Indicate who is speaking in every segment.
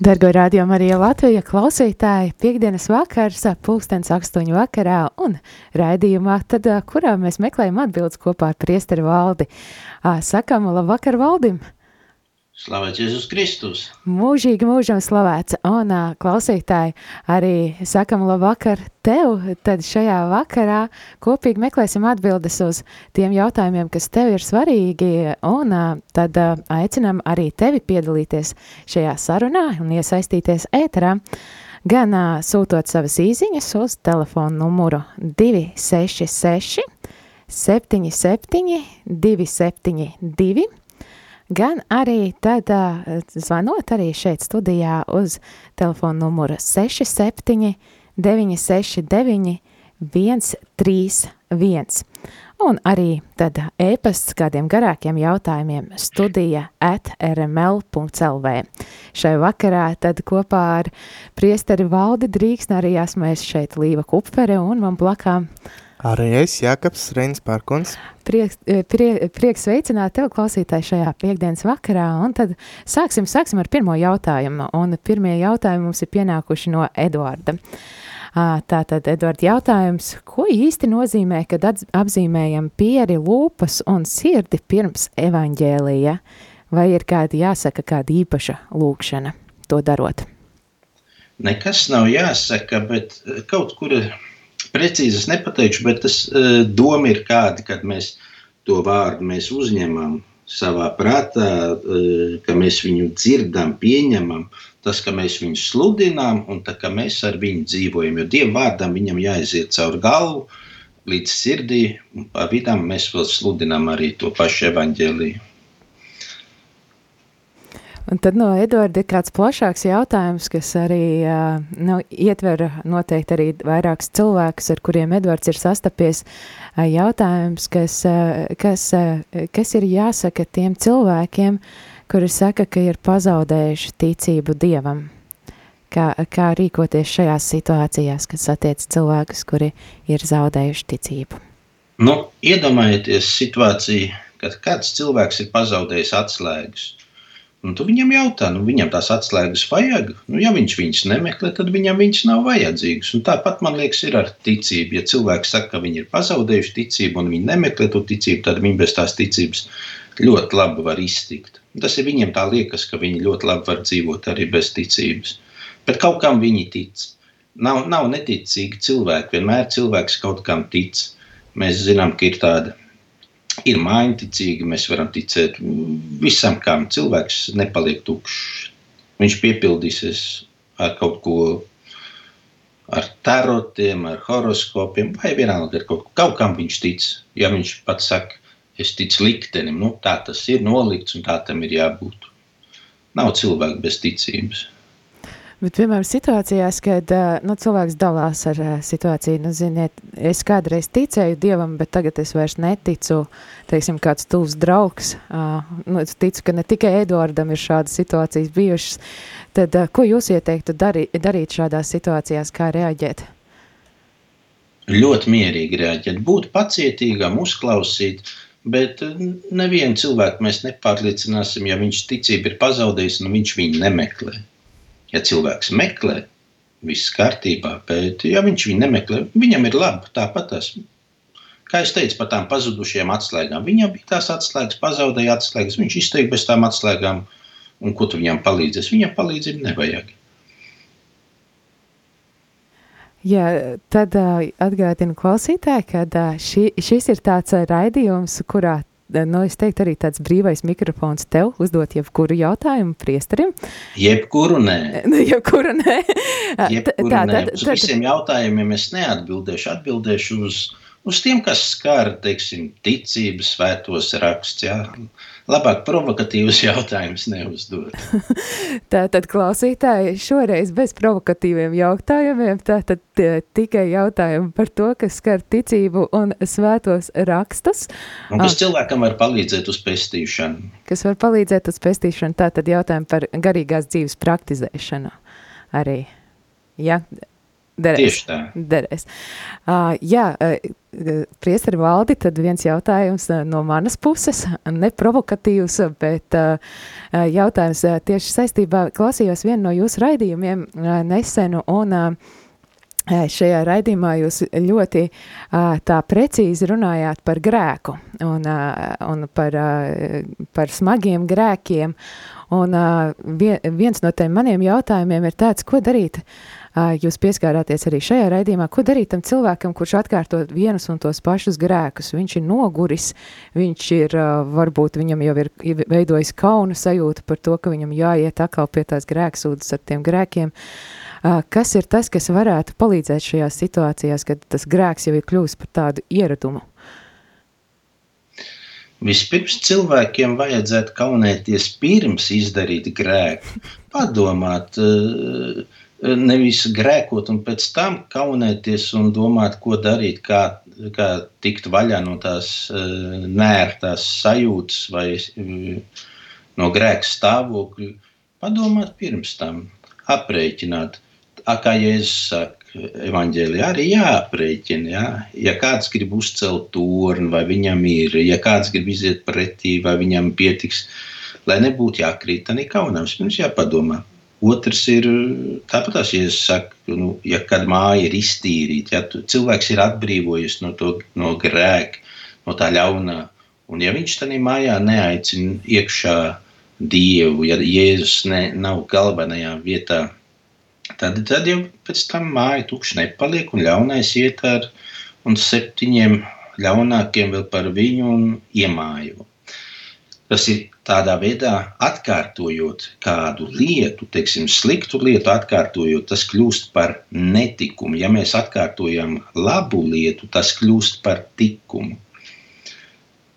Speaker 1: Dargo radio Marija Latvija klausītāji, piekdienas vakars, pulkstens astoņu vakarā un raidījumā, tad, kurā mēs meklējam atbildes kopā ar priesteri valdi. Sakām labvakar valdim!
Speaker 2: Slavēts Jēzus Kristus!
Speaker 1: Mūžīgi mūžam slavēts! Un klausītāji, arī sakam labvakar tev, tad šajā vakarā kopīgi meklēsim atbildes uz tiem jautājumiem, kas tev ir svarīgi, un tad aicinam arī tevi piedalīties šajā sarunā un iesaistīties ēterā, gan sūtot savas īziņas uz telefonu numuru 266 77 272 gan arī tad zvanot arī šeit studijā uz telefonu numuru 67 969 131. Un arī tad e-pasts kādiem garākiem jautājumiem studija at rml.lv. Šai vakarā tad kopā ar priesteri valdi drīkst arī esmu es šeit Līva Kupfere un man blakām
Speaker 3: Arī es, Jākaps Reins Pārkons.
Speaker 1: Prieks, e, prie, prieks veicināt tev klausītāji šajā piekdienas vakarā, un tad sāksim, sāksim ar pirmo jautājumu, un pirmie jautājumi mums ir pienākuši no Eduarda. Tātad, Edvard, jautājums, ko īsti nozīmē, kad apzīmējam pieri, lūpas un sirdi pirms evaņģēlija? Vai ir kāda jāsaka, kāda īpaša lūkšana to darot?
Speaker 2: Nekas nav jāsaka, bet kaut kur precīzi es nepateikšu, bet tas uh, doma ir kāda, kad mēs to vārdu mēs uzņemam savā prātā, uh, ka mēs viņu dzirdam, pieņemam, tas, ka mēs viņu sludinām un tā, ka mēs ar viņu dzīvojam. Jo Dieva vārdam viņam jāiziet caur galvu līdz sirdī, un pa vidām mēs vēl sludinām arī to pašu evaņģēliju.
Speaker 1: Un tad no Edvarda ir kāds plašāks jautājums, kas arī nu, ietver noteikti arī vairākus cilvēkus, ar kuriem Edvards ir sastapies. Jautājums, kas, kas, kas ir jāsaka tiem cilvēkiem, kuri saka, ka ir pazaudējuši ticību Dievam? Kā, kā rīkoties šajās situācijās, kad satiec cilvēkus, kuri ir zaudējuši ticību?
Speaker 2: Nu, iedomājieties situāciju, kad kāds cilvēks ir pazaudējis atslēgas Un tu viņam jautā, nu, viņam tās atslēgas vajag. Nu, ja viņš viņas nemeklē, tad viņam viņas nav vajadzīgas. Un tāpat man liekas, ir ar ticību. Ja cilvēks saka, ka viņi ir pazaudējuši ticību un viņi nemeklē to ticību, tad viņi bez tās ticības ļoti labi var iztikt. Tas ir viņiem tā liekas, ka viņi ļoti labi var dzīvot arī bez ticības. Bet kaut kam viņi tic. Nav, nav neticīgi cilvēki. Vienmēr cilvēks kaut kam tic. Mēs zinām, ka ir tāda ir mājņticīgi, mēs varam ticēt visam, kam cilvēks nepaliek tukšs. Viņš piepildīsies ar kaut ko, ar tarotiem, ar horoskopiem, vai vienalga ar kaut, kaut kam viņš tic. Ja viņš pats saka, es ticu liktenim, nu, tā tas ir nolikts un tā tam ir jābūt. Nav cilvēku bez ticības.
Speaker 1: Bet, piemēram, situācijās, kad nu, cilvēks dalās ar situāciju, nu, ziniet, es kādreiz ticēju Dievam, bet tagad es vairs neticu, teiksim, kāds tuvs draugs, uh, nu, es ticu, ka ne tikai Eduardam ir šādas situācijas bijušas, tad uh, ko jūs ieteiktu darī, darīt šādās situācijās, kā reaģēt?
Speaker 2: Ļoti mierīgi reaģēt, būt pacietīgam, uzklausīt, bet nevienu cilvēku mēs nepārliecināsim, ja viņš ticību ir pazaudējis un viņš viņu nemeklē. Ja cilvēks meklē, viss kārtībā, bet ja viņš viņu nemeklē, viņam ir labi tāpat. Tas. Kā jau teicu, par tām pazudušajām atslēgām. Viņam bija tās atslēgas, pazaudēja atslēgas. Viņš izteikti bez tām atslēgām, un ko tu viņam palīdzēs? Viņam palīdzību nevajag.
Speaker 1: Jā, tad uh, atgādinu klausītāji, ka uh, ši, šis ir tāds raidījums, kurā nu, es teiktu, arī tāds brīvais mikrofons tev uzdot jebkuru jautājumu priesterim.
Speaker 2: Jebkuru nē.
Speaker 1: Nu, jebkuru nē.
Speaker 2: Jebkuru tā, nē. Uz tad, visiem jautājumiem es neatbildēšu. Atbildēšu uz, uz tiem, kas skar, teiksim, ticības svētos raksts. Jā. labāk provokatīvus jautājumus neuzdot.
Speaker 1: Tātad klausītāji šoreiz bez provokatīviem jautājumiem, tātad tikai jautājumi par to, kas skar ticību un svētos rakstus.
Speaker 2: Un kas cilvēkam var palīdzēt uz pestīšanu.
Speaker 1: Kas var palīdzēt uz pestīšanu, tātad jautājumi par garīgās dzīves praktizēšanu arī. Ja, Derēs.
Speaker 2: Tieši tā.
Speaker 1: Derēs. Uh, jā, uh, priesteri valdi, tad viens jautājums uh, no manas puses, neprovokatīvs, bet uh, jautājums uh, tieši saistībā, klausījos vienu no jūsu raidījumiem uh, nesenu un uh, Šajā raidījumā jūs ļoti tā precīzi runājāt par grēku un, un par, par smagiem grēkiem. Un viens no tiem maniem jautājumiem ir tāds, ko darīt uh, jūs pieskārāties arī šajā raidījumā, ko darīt tam cilvēkam, kurš atkārto vienus un tos pašus grēkus. Viņš ir noguris, viņš ir, varbūt viņam jau ir veidojis kauna sajūta par to, ka viņam jāiet atkal pie tās grēksūdas ar tiem grēkiem. Kas ir tas, kas varētu palīdzēt šajās situācijās, kad tas grēks jau ir kļūst par tādu ieradumu?
Speaker 2: Vispirms cilvēkiem vajadzētu kaunēties pirms izdarīt grēku, padomāt, nevis grēkot un pēc tam kaunēties un domāt, ko darīt, kā, kā tikt vaļā no tās uh, nērtās sajūtas vai uh, no grēka stāvokļa. Padomāt pirms tam, aprēķināt. Kā Jēzus saka, evanģēlijā arī jāaprēķina. Jā. Ja kāds grib uzcelt torni, vai viņam ir, ja kāds grib iziet pretī, vai viņam pietiks, lai nebūtu jākrīt, tad ir kaunams. Mums jāpadomā. Otrs ir tāpat, ja es saku, nu, ja kāda māja ir iztīrīta, ja cilvēks ir atbrīvojies no, to, no grēka, no tā ļaunā, un ja viņš tajā mājā neaicina iekšā dievu, ja Jēzus ne, nav galvenajā vietā, tad, tad jau pēc tam māja tukša nepaliek, un ļaunais iet ar un septiņiem ļaunākiem vēl par viņu un iemāju. Tas ir tādā veidā, atkārtojot kādu lietu, teiksim, sliktu lietu, atkārtojot, tas kļūst par netikumu. Ja mēs atkārtojam labu lietu, tas kļūst par likumu.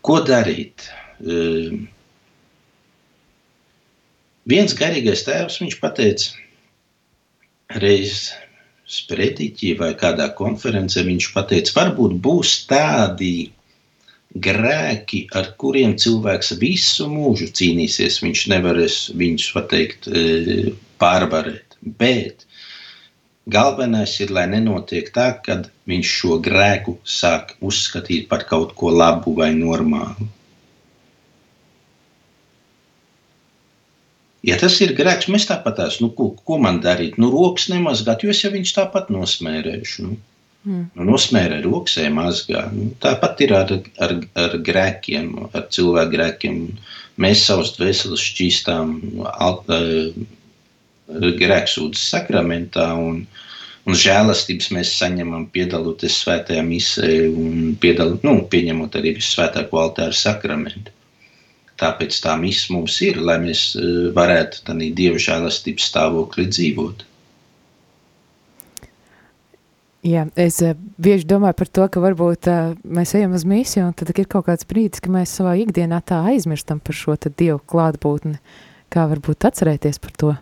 Speaker 2: Ko darīt? Uh, viens garīgais tēvs, viņš teica, reiz sprediķī vai kādā konferencē, viņš teica, varbūt būs tādi grēki, ar kuriem cilvēks visu mūžu cīnīsies. Viņš nevarēs viņus pateikt, e, pārvarēt. Bet galvenais ir, lai nenotiek tā, ka viņš šo grēku sāk uzskatīt par kaut ko labu vai normālu. Ja tas ir grēks, mēs tāpat tās, nu, ko, ko man darīt? Nu, rokas nemazgāt, jo es jau viņš tāpat nosmērēšu. Nu. Mm. Nu, nosmēra roksē mazgā. Nu, tāpat ir ar, ar, ar grēkiem, ar cilvēku grēkiem. Mēs savus dvēseles šķīstām uh, grēksūdzes sakramentā un, un žēlastības mēs saņemam piedaloties svētajā misē un piedal, nu, pieņemot arī visu svētāko altāru sakramentu. Tāpēc tā misija mums ir, lai mēs varētu tādā dieva žēlastības stāvoklī dzīvot.
Speaker 1: Jā, es uh, bieži domāju par to, ka varbūt uh, mēs ejam uz misiju, un tad ir kaut kāds brīdis, ka mēs savā ikdienā tā aizmirstam par šo dievu klātbūtni. Kā varbūt atcerēties par to?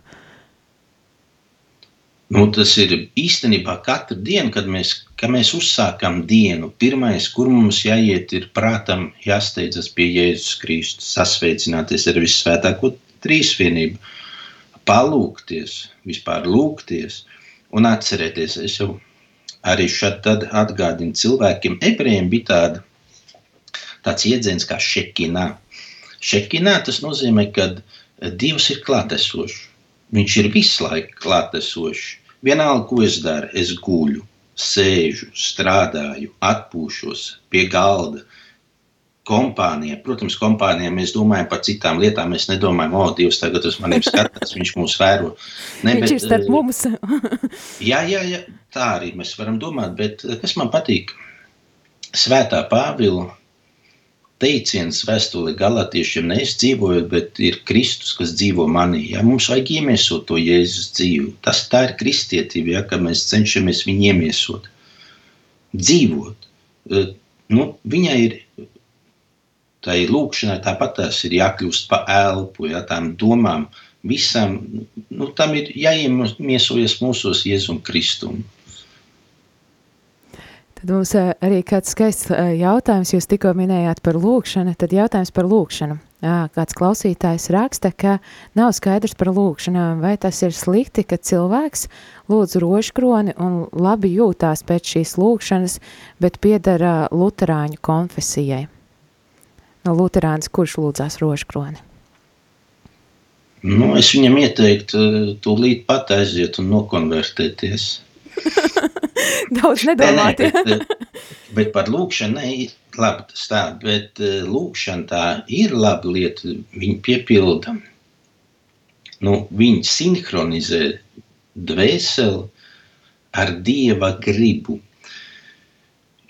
Speaker 2: Nu, tas ir īstenībā katru dienu, kad mēs, kad mēs uzsākam dienu. Pirmais, kur mums jāiet, ir prātam jāsteidzas pie Jēzus Kristus, sasveicināties ar vissvētāko trīsvienību, palūkties, vispār lūgties un atcerēties. Es jau arī šeit atgādina cilvēkiem, ebrejiem bija tāda, tāds jēdziens kā šekinā. Šekinā tas nozīmē, ka Dievs ir klātesošs. Viņš ir visu laiku klātesošs. Vienalga, ko es daru, es guļu, sēžu, strādāju, atpūšos pie galda. Kompānija, protams, kompānijā mēs domājam par citām lietām. Mēs nedomājam, o, Dievs, tagad uz maniem skatās, viņš mūs vēro.
Speaker 1: Ne, viņš bet, ir starp mums.
Speaker 2: jā, jā, jā, tā arī mēs varam domāt, bet eh, kas man patīk? Svētā Pāvila teiciens vēstuli galotiešiem nevis dzīvojot, bet ir Kristus, kas dzīvo manī. Ja? Mums vajag iemiesot to Jēzus dzīvi. Tas tā ir kristietība, ja? ka mēs cenšamies viņu iemiesot. Dzīvot. Eh, nu, viņai ir tai lūkšanai tāpat tās ir jākļūst pa elpu, ja, tām domām, visam, nu, tam ir jāiemiesojas mūsos Jēzum Kristum.
Speaker 1: Tad mums eh, arī kāds skaists eh, jautājums, jūs tikko minējāt par lūkšanu, tad jautājums par lūkšanu. Kāds klausītājs raksta, ka nav skaidrs par lūkšanām, vai tas ir slikti, ka cilvēks lūdz rožkroni un labi jūtās pēc šīs lūkšanas, bet piedara luterāņu konfesijai. No luterāns, kurš lūdzās rožkroni?
Speaker 2: Nu, es viņam ieteiktu tūlīt pat aiziet un nokonvertēties.
Speaker 1: Daudz nedomāt.
Speaker 2: Ne, ne, bet, bet par lūkšanu, ne, labi tas tā, bet lūkšana tā ir laba lieta, viņi piepilda, nu, viņi sinhronizē dvēseli ar Dieva gribu.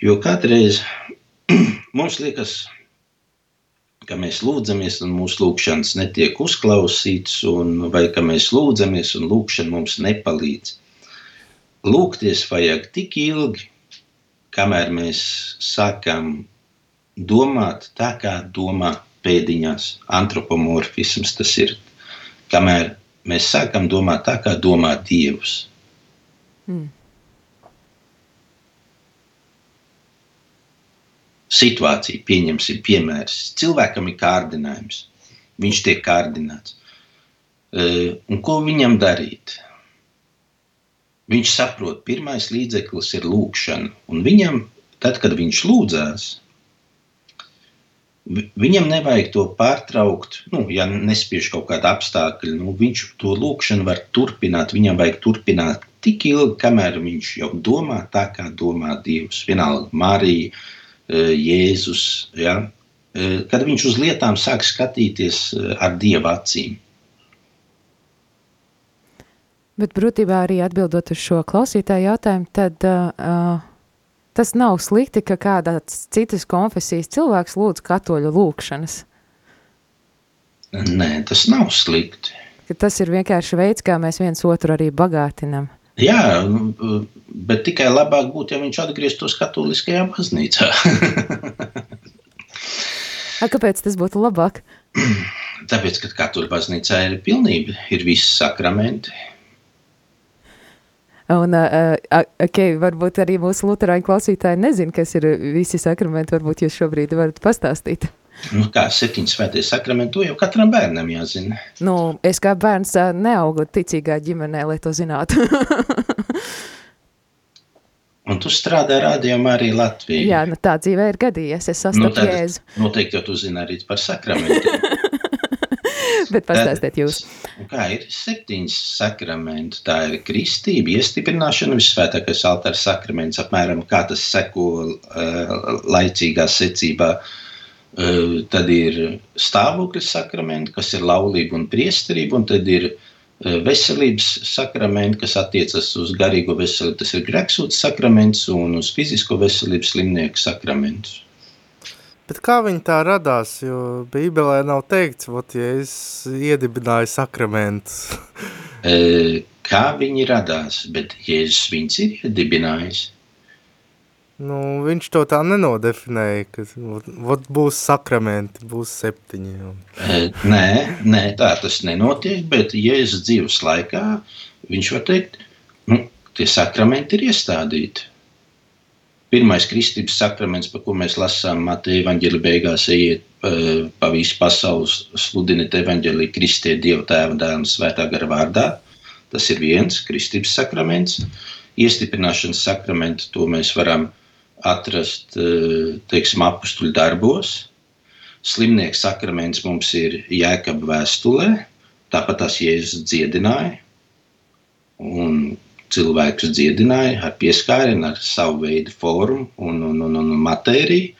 Speaker 2: Jo kādreiz mums liekas, ka mēs lūdzamies, un mūsu lūgšanas netiek uzklausītas, vai ka mēs lūdzamies, un lūgšana mums nepalīdz lūgties vajag tik ilgi, kamēr mēs sākam domāt tā, kā domā pēdiņās. Antropomorfisms tas ir. Kamēr mēs sākam domāt tā, kā domā Dievs. Mm. Situācija, pieņemsim, piemērs. Cilvēkam ir kārdinājums. Viņš tiek kārdināts. Un ko viņam darīt? Viņš saprot, pirmais līdzeklis ir lūkšana. Un viņam, tad, kad viņš lūdzās, viņam nevajag to pārtraukt. Nu, ja nespiež kaut kāda apstākļa, nu, viņš to lūkšanu var turpināt. Viņam vajag turpināt tik ilgi, kamēr viņš jau domā tā, kā domā Dievs. Vienalga, Marija, e, Jēzus. Ja? E, kad viņš uz lietām sāk skatīties e, ar dieva acīm.
Speaker 1: Bet būtībā arī atbildot uz šo klausītāju jautājumu, tad uh, tas nav slikti, ka kādas citas konfesijas cilvēks lūdz katoļu lūkšanas.
Speaker 2: Nē, tas nav slikti.
Speaker 1: Ka tas ir vienkārši veids, kā mēs viens otru arī bagātinam.
Speaker 2: Jā, bet tikai labāk būtu, ja viņš atgrieztos katoliskajā baznīcā.
Speaker 1: A, kāpēc tas būtu labāk?
Speaker 2: Tāpēc, ka katoļu baznīcā ir pilnība, ir visi sakramenti,
Speaker 1: Un, uh, okay, varbūt arī mūsu luterāņu klausītāji nezina, kas ir visi sakramenti. Varbūt jūs šobrīd varat pastāstīt.
Speaker 2: Nu, kā septiņas svētie sakramenti, to jau katram bērnam jāzina.
Speaker 1: Nu, es kā bērns neaugu ticīgā ģimenē, lai to zinātu.
Speaker 2: Un tu strādā rādījumā arī Latvijā.
Speaker 1: Jā, nu tā dzīvē ir gadījies, es sastapu nu, Jēzu.
Speaker 2: Noteikti jau tu zini arī par sakramentiem.
Speaker 1: Bet pastāstiet jūs.
Speaker 2: Kā ir septiņas sakramenti? Tā ir kristība, iestiprināšana, visvētākais altārs sakraments, apmēram kā tas seko uh, laicīgā secībā. Uh, tad ir stāvokļa sakramenti, kas ir laulība un priesterība, un tad ir uh, veselības sakramenti, kas attiecas uz garīgo veselību. Tas ir grēksūtas sakraments un uz fizisko veselību slimnieku sakramentus.
Speaker 3: Bet kā viņi tā radās, jo Bībelē nav teikts, ot, ja es iedibināju sakramentus.
Speaker 2: e, kā viņi radās, bet Jēzus viņus ir iedibinājis.
Speaker 3: Nu, viņš to tā nenodefinēja, ka ot, būs sakramenti, būs septiņi.
Speaker 2: E, nē, nē, tā tas nenotiek, bet Jēzus dzīves laikā viņš var teikt, nu, tie sakramenti ir iestādīti. Pirmais kristības sakraments, par ko mēs lasām Mateja evaņģēlī beigās, ejiet uh, pa visu pasauli, sludiniet evaņģēlī Kristie Dieva tēva dēlam svētā gara vārdā. Tas ir viens kristības sakraments. Iestiprināšanas sakramentu to mēs varam atrast, uh, teiksim, apustuļu darbos. Slimnieks sakraments mums ir Jēkaba vēstulē, tāpat tās Jēzus dziedināja. Un cilvēkus dziedināja ar pieskārienu, ar savu veidu formu un, un, un, un matēriju.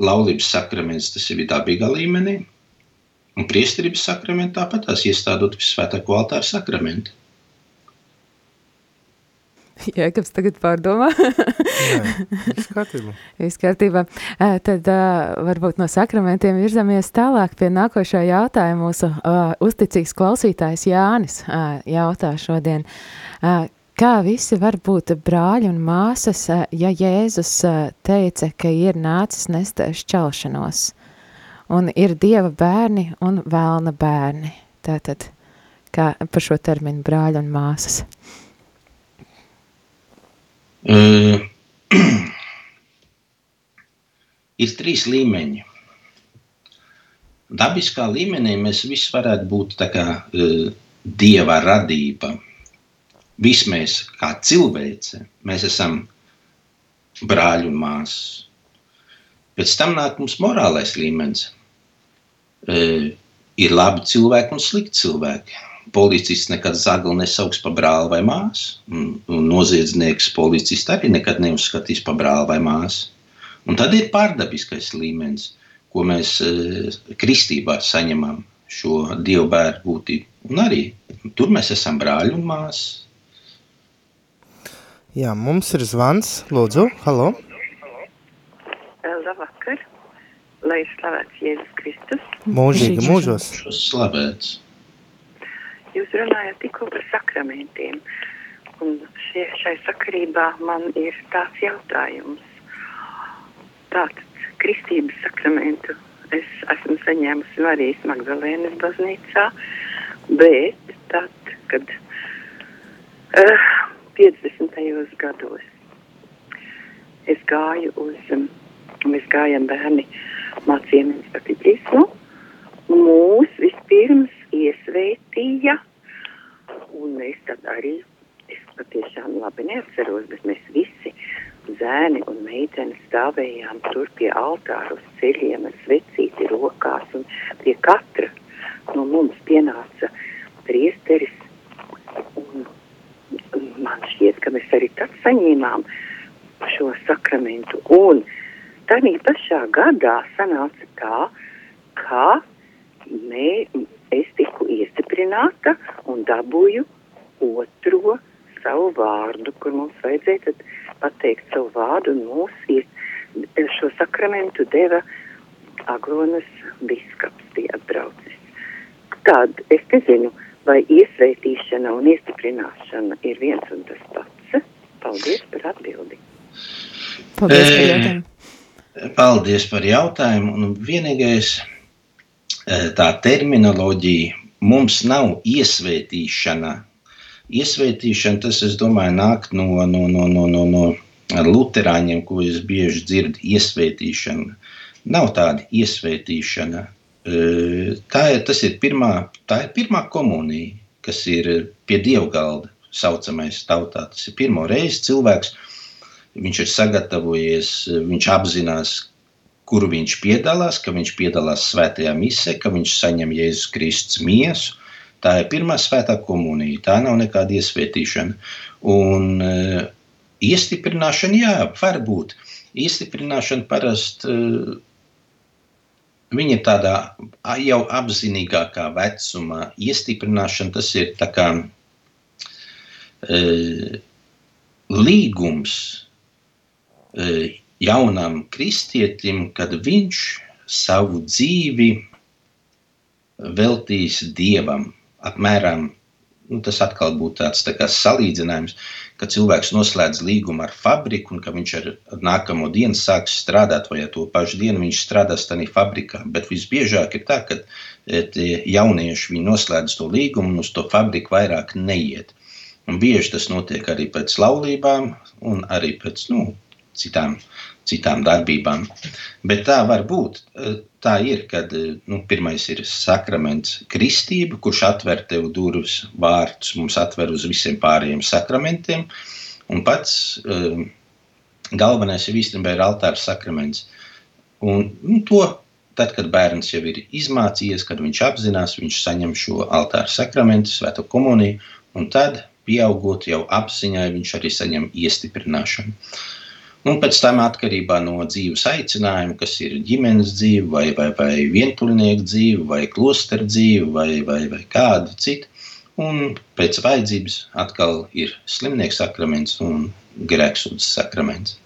Speaker 2: Laulības sakraments tas ir dabīgā līmenī, un priesterības sakraments tāpat tās iestādot visvētāko altāru sakramentu.
Speaker 1: Jēkabs tagad pārdomā.
Speaker 3: Viss kārtībā.
Speaker 1: viss kārtībā. Tad varbūt no sakramentiem virzamies tālāk pie nākošā jautājuma. Mūsu uh, uzticīgs klausītājs Jānis uh, jautā šodien, uh, kā visi var būt brāļi un māsas, ja Jēzus teica, ka ir nācis nest šķelšanos, un ir Dieva bērni un vēlna bērni. Tātad, kā par šo terminu brāļi un māsas?
Speaker 2: Uh, ir trīs līmeņi. Dabiskā līmenī mēs visi varētu būt tā kā uh, dieva radība. Visi mēs, kā cilvēce, mēs esam brāļi un māsas. Pēc tam nāk mums morālais līmenis. Uh, ir labi cilvēki un slikti cilvēki policists nekad zagli nesauks par brāli vai māsu, un, un noziedznieks policists arī nekad neuzskatīs par brāli vai māsu. Un tad ir pārdabiskais līmenis, ko mēs e, kristībā saņemam šo dievu bērnu būtību. Un arī tur mēs esam brāļi un māsas.
Speaker 3: Jā, mums ir zvans. Lūdzu, halo.
Speaker 4: Labvakar. Lai slavēts Jēzus Kristus.
Speaker 3: Mūžīgi mūžos.
Speaker 2: Slavēts.
Speaker 4: Jūs runājat tikko par sakramentiem, un šie, šai sakarībā man ir tāds jautājums. Tātad kristības sakramentu es esmu saņēmusi Marijas Magdalēnas baznīcā, bet tad, kad uh, 50. gados es gāju uz, um, mēs gājām bērni mācījāmies patītismu, mūs vispirms iesvētīja, un mēs tad arī, es patiešām labi neatceros, bet mēs visi zēni un meiteni stāvējām tur pie altāra uz ceļiem ar svecīti rokās, un pie katra no mums pienāca priesteris, un, man šķiet, ka mēs arī tad saņēmām šo sakramentu, un tādā pašā gadā sanāca tā, ka mē, es tiku iestiprināta un dabūju otro savu vārdu, kur mums vajadzēja pateikt savu vārdu, un mūs šo sakramentu deva Aglonas biskaps bija atbraucis. Tad es nezinu, vai iesveitīšana un iestiprināšana ir viens un tas pats. Paldies par atbildi.
Speaker 1: Paldies par jautājumu.
Speaker 2: Paldies par jautājumu. Un vienīgais, tā terminoloģija mums nav iesvētīšana. Iesvētīšana, tas, es domāju, nāk no, no, no, no, no, no luterāņiem, ko es bieži dzirdu, iesvētīšana. Nav tāda iesvētīšana. Tā ir, tas ir pirmā, tā ir pirmā komunija, kas ir pie dievgalda saucamais tautā. Tas ir pirmo reizi cilvēks, viņš ir sagatavojies, viņš apzinās, kuru viņš piedalās, ka viņš piedalās svētajā misē, ka viņš saņem Jēzus Kristus miesu. Tā ir pirmā svētā komunija, tā nav nekāda iesvētīšana. Un uh, iestiprināšana, jā, var būt. Iestiprināšana parasti uh, viņa ir tādā jau apzinīgākā vecumā. Iestiprināšana tas ir tā kā uh, līgums, uh, jaunam kristietim, kad viņš savu dzīvi veltīs dievam. Apmēram nu, tas atkal būtu tāds tā salīdzinājums, ka cilvēks noslēdz līgumu ar fabriku, un ka viņš ar nākamo dienu sāks strādāt, vai to pašu dienu viņš strādās tajā fabrikā. Bet visbiežāk ir tā, ka e, jaunieši noslēdz to līgumu un uz to fabriku vairāk neiet. Un bieži tas notiek arī pēc laulībām, un arī pēc nu, citām citām darbībām. Bet tā var būt. Tā ir, kad nu, pirmais ir sakraments, kristība, kurš atver tev durvis, vārtus, mums atver uz visiem pārējiem sakramentiem. Un pats um, galvenais jau īstenībā ir altāra sakraments. Un, nu, to tad, kad bērns jau ir izmācījies, kad viņš apzinās, viņš saņem šo altāra sakramentu, svēto komuniju, un tad, pieaugot jau apziņai, viņš arī saņem iestiprināšanu. Un pēc tam atkarībā no dzīves aicinājuma, kas ir ģimenes dzīve, vai, vai, vai vientuļnieku dzīve, vai klosteru dzīve, vai, vai, vai kādu citu. Un pēc vajadzības atkal ir slimnieks sakraments un grēksūdzes sakraments.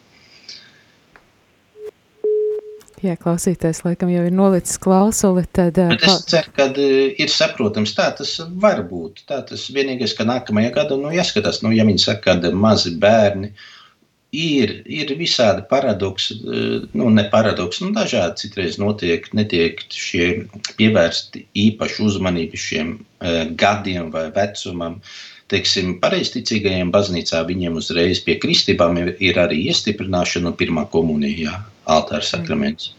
Speaker 1: Jā, klausītājs laikam jau ir nolicis klausuli, tad...
Speaker 2: Bet es ceru, ka ir saprotams, tā tas var būt. Tā tas vienīgais, ka nākamajā gadā, nu, jāskatās, nu, ja viņi saka, ka mazi bērni, ir, ir visādi paradoksi, nu, ne paradoksi, nu, dažādi citreiz notiek, netiek šie pievērsti īpaši uzmanību šiem uh, gadiem vai vecumam. Teiksim, pareizticīgajiem baznīcā viņiem uzreiz pie kristībām ir, ir arī iestiprināšana un pirmā komunija altāra sakraments.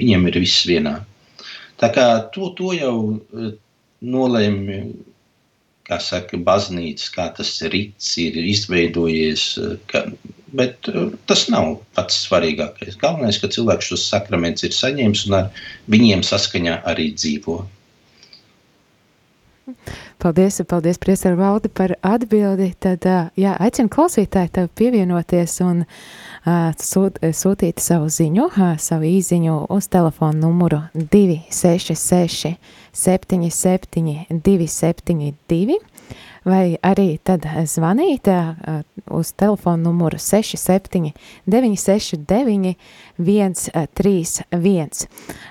Speaker 2: Viņiem ir viss vienā. Tā kā to, to jau uh, nolēma, kā saka, baznīca, kā tas rīts ir izveidojies, ka, bet uh, tas nav pats svarīgākais. Galvenais, ka cilvēks šos sakramentus ir saņēmis un ar viņiem saskaņā arī dzīvo.
Speaker 1: Paldies, paldies, Priester Valdi, par atbildi. Tad, jā, aicinu klausītāju tev pievienoties un uh, sūt, sūtīt savu ziņu, savu īziņu uz telefonu numuru 266 77 272 vai arī tad zvanīt uz telefonu numuru 67 969 131.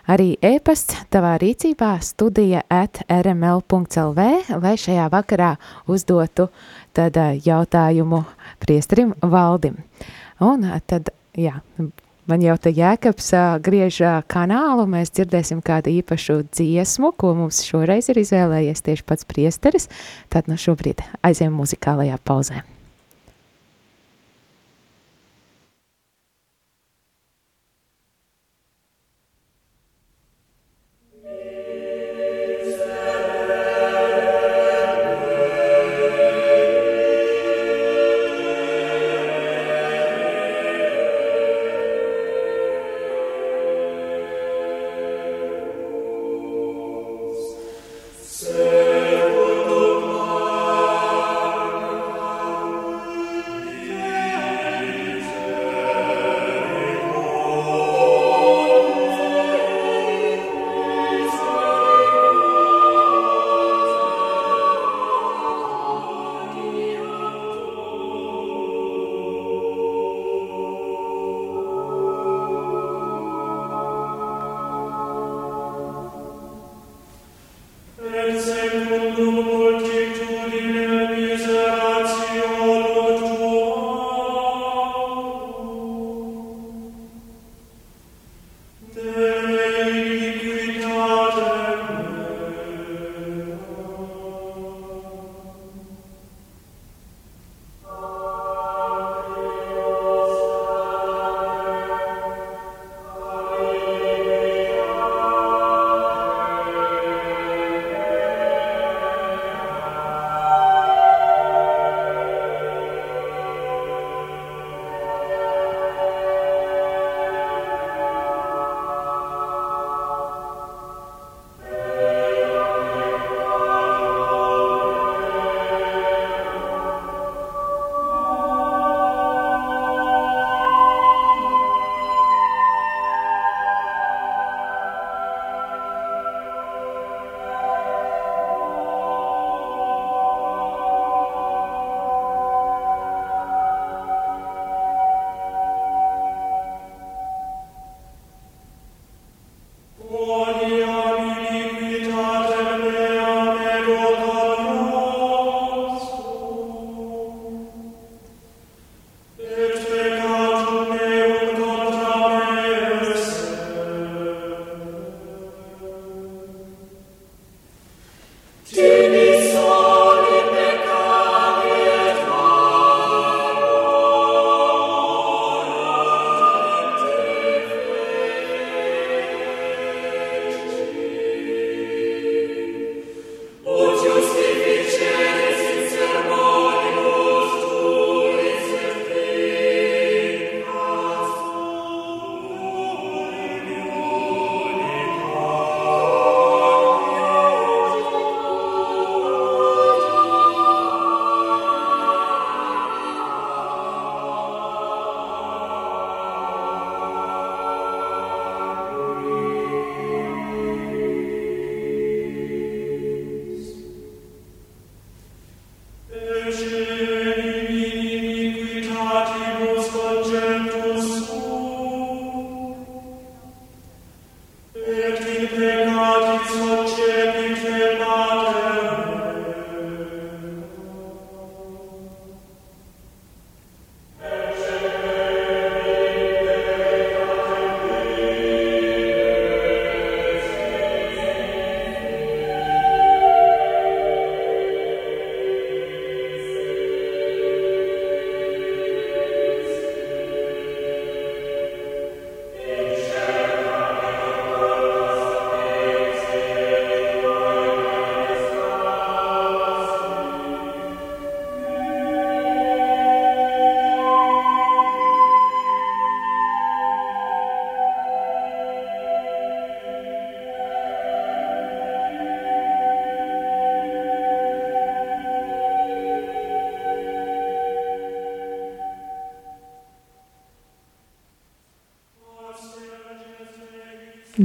Speaker 1: Arī e-pasts tavā rīcībā studija at rml.lv, lai šajā vakarā uzdotu tad jautājumu priestrim Valdim. Un tad, jā, man jau te jēkabs griež kanālu, mēs dzirdēsim kādu īpašu dziesmu, ko mums šoreiz ir izvēlējies tieši pats priesteris, tad no šobrīd aiziem muzikālajā pauzē.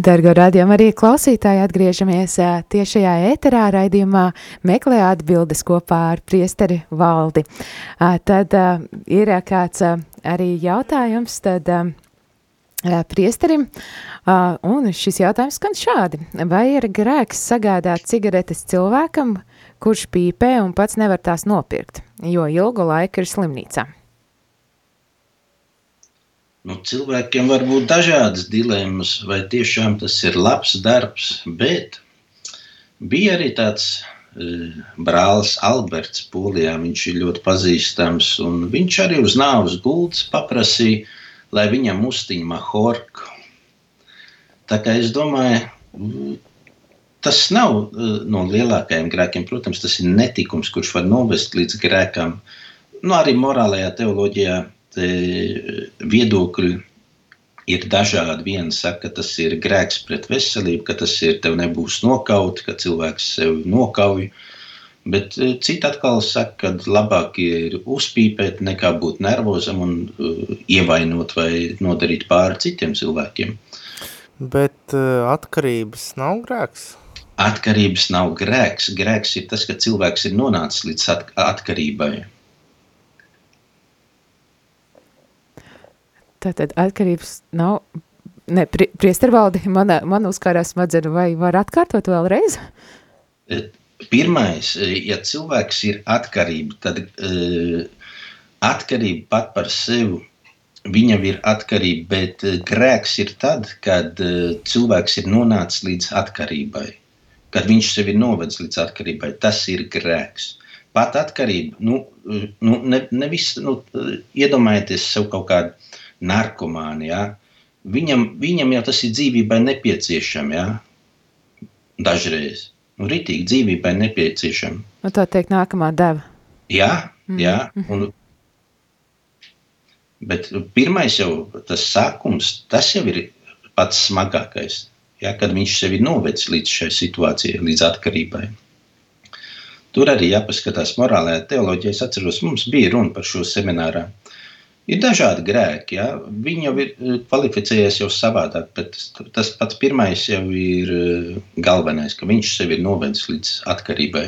Speaker 1: Dargo radījuma arī klausītāji atgriežamies tiešajā ēterā raidījumā meklē atbildes kopā ar priesteri valdi. Tad ir kāds arī jautājums, tad priesterim, un šis jautājums skan šādi. Vai ir grēks sagādāt cigaretes cilvēkam, kurš pīpē un pats nevar tās nopirkt, jo ilgu laiku ir slimnīcā?
Speaker 2: Nu, cilvēkiem var būt dažādas dilemmas, vai tiešām tas ir labs darbs, bet bija arī tāds uh, brālis Alberts Polijā. Viņš ir ļoti pazīstams, un viņš arī uz nāves gultas paprasīja, lai viņam uztiņa mahorku. Tā kā es domāju, tas nav uh, no lielākajiem grēkiem. Protams, tas ir netikums, kurš var novest līdz grēkam. Nu, arī morālajā teoloģijā viedokļi ir dažādi. Viena saka, ka tas ir grēks pret veselību, ka tas ir tev nebūs nokaut, ka cilvēks sevi nokauj. Bet citi atkal saka, ka labāk ir uzpīpēt, nekā būt nervozam un uh, ievainot vai nodarīt pāri citiem cilvēkiem.
Speaker 3: Bet uh, atkarības nav grēks?
Speaker 2: Atkarības nav grēks. Grēks ir tas, ka cilvēks ir nonācis līdz atkarībai.
Speaker 1: Tātad atkarības nav, ne, pri, priestervaldi, man, man uzkārās smadzeru, vai var atkārtot vēlreiz?
Speaker 2: E, pirmais, e, ja cilvēks ir atkarība, tad uh, atkarība pat par sevi, viņam ir atkarība, bet grēks ir tad, kad uh, cilvēks ir nonācis līdz atkarībai, kad viņš sevi ir novedis līdz atkarībai, tas ir grēks. Pat atkarība, nu, nu ne, nevis, nu, iedomājieties sev kaut kādu narkomāni. Ja? Viņam, viņam jau tas ir dzīvībai nepieciešams. Ja? Dažreiz. Nu, ritīgi dzīvībai nepieciešama.
Speaker 1: Nu, tā teikt, nākamā deva.
Speaker 2: Jā, mm. jā. Un, bet pirmais jau tas sākums, tas jau ir pats smagākais. Ja, kad viņš sevi novedis līdz šai situācijai, līdz atkarībai. Tur arī jāpaskatās morālajā teoloģijā. Es atceros, mums bija runa par šo seminārā. Ir dažādi grēki. Ja? Viņi jau ir eh, kvalificējies jau savādāk, bet tas pats pirmais jau ir eh, galvenais, ka viņš sevi ir novedis līdz atkarībai.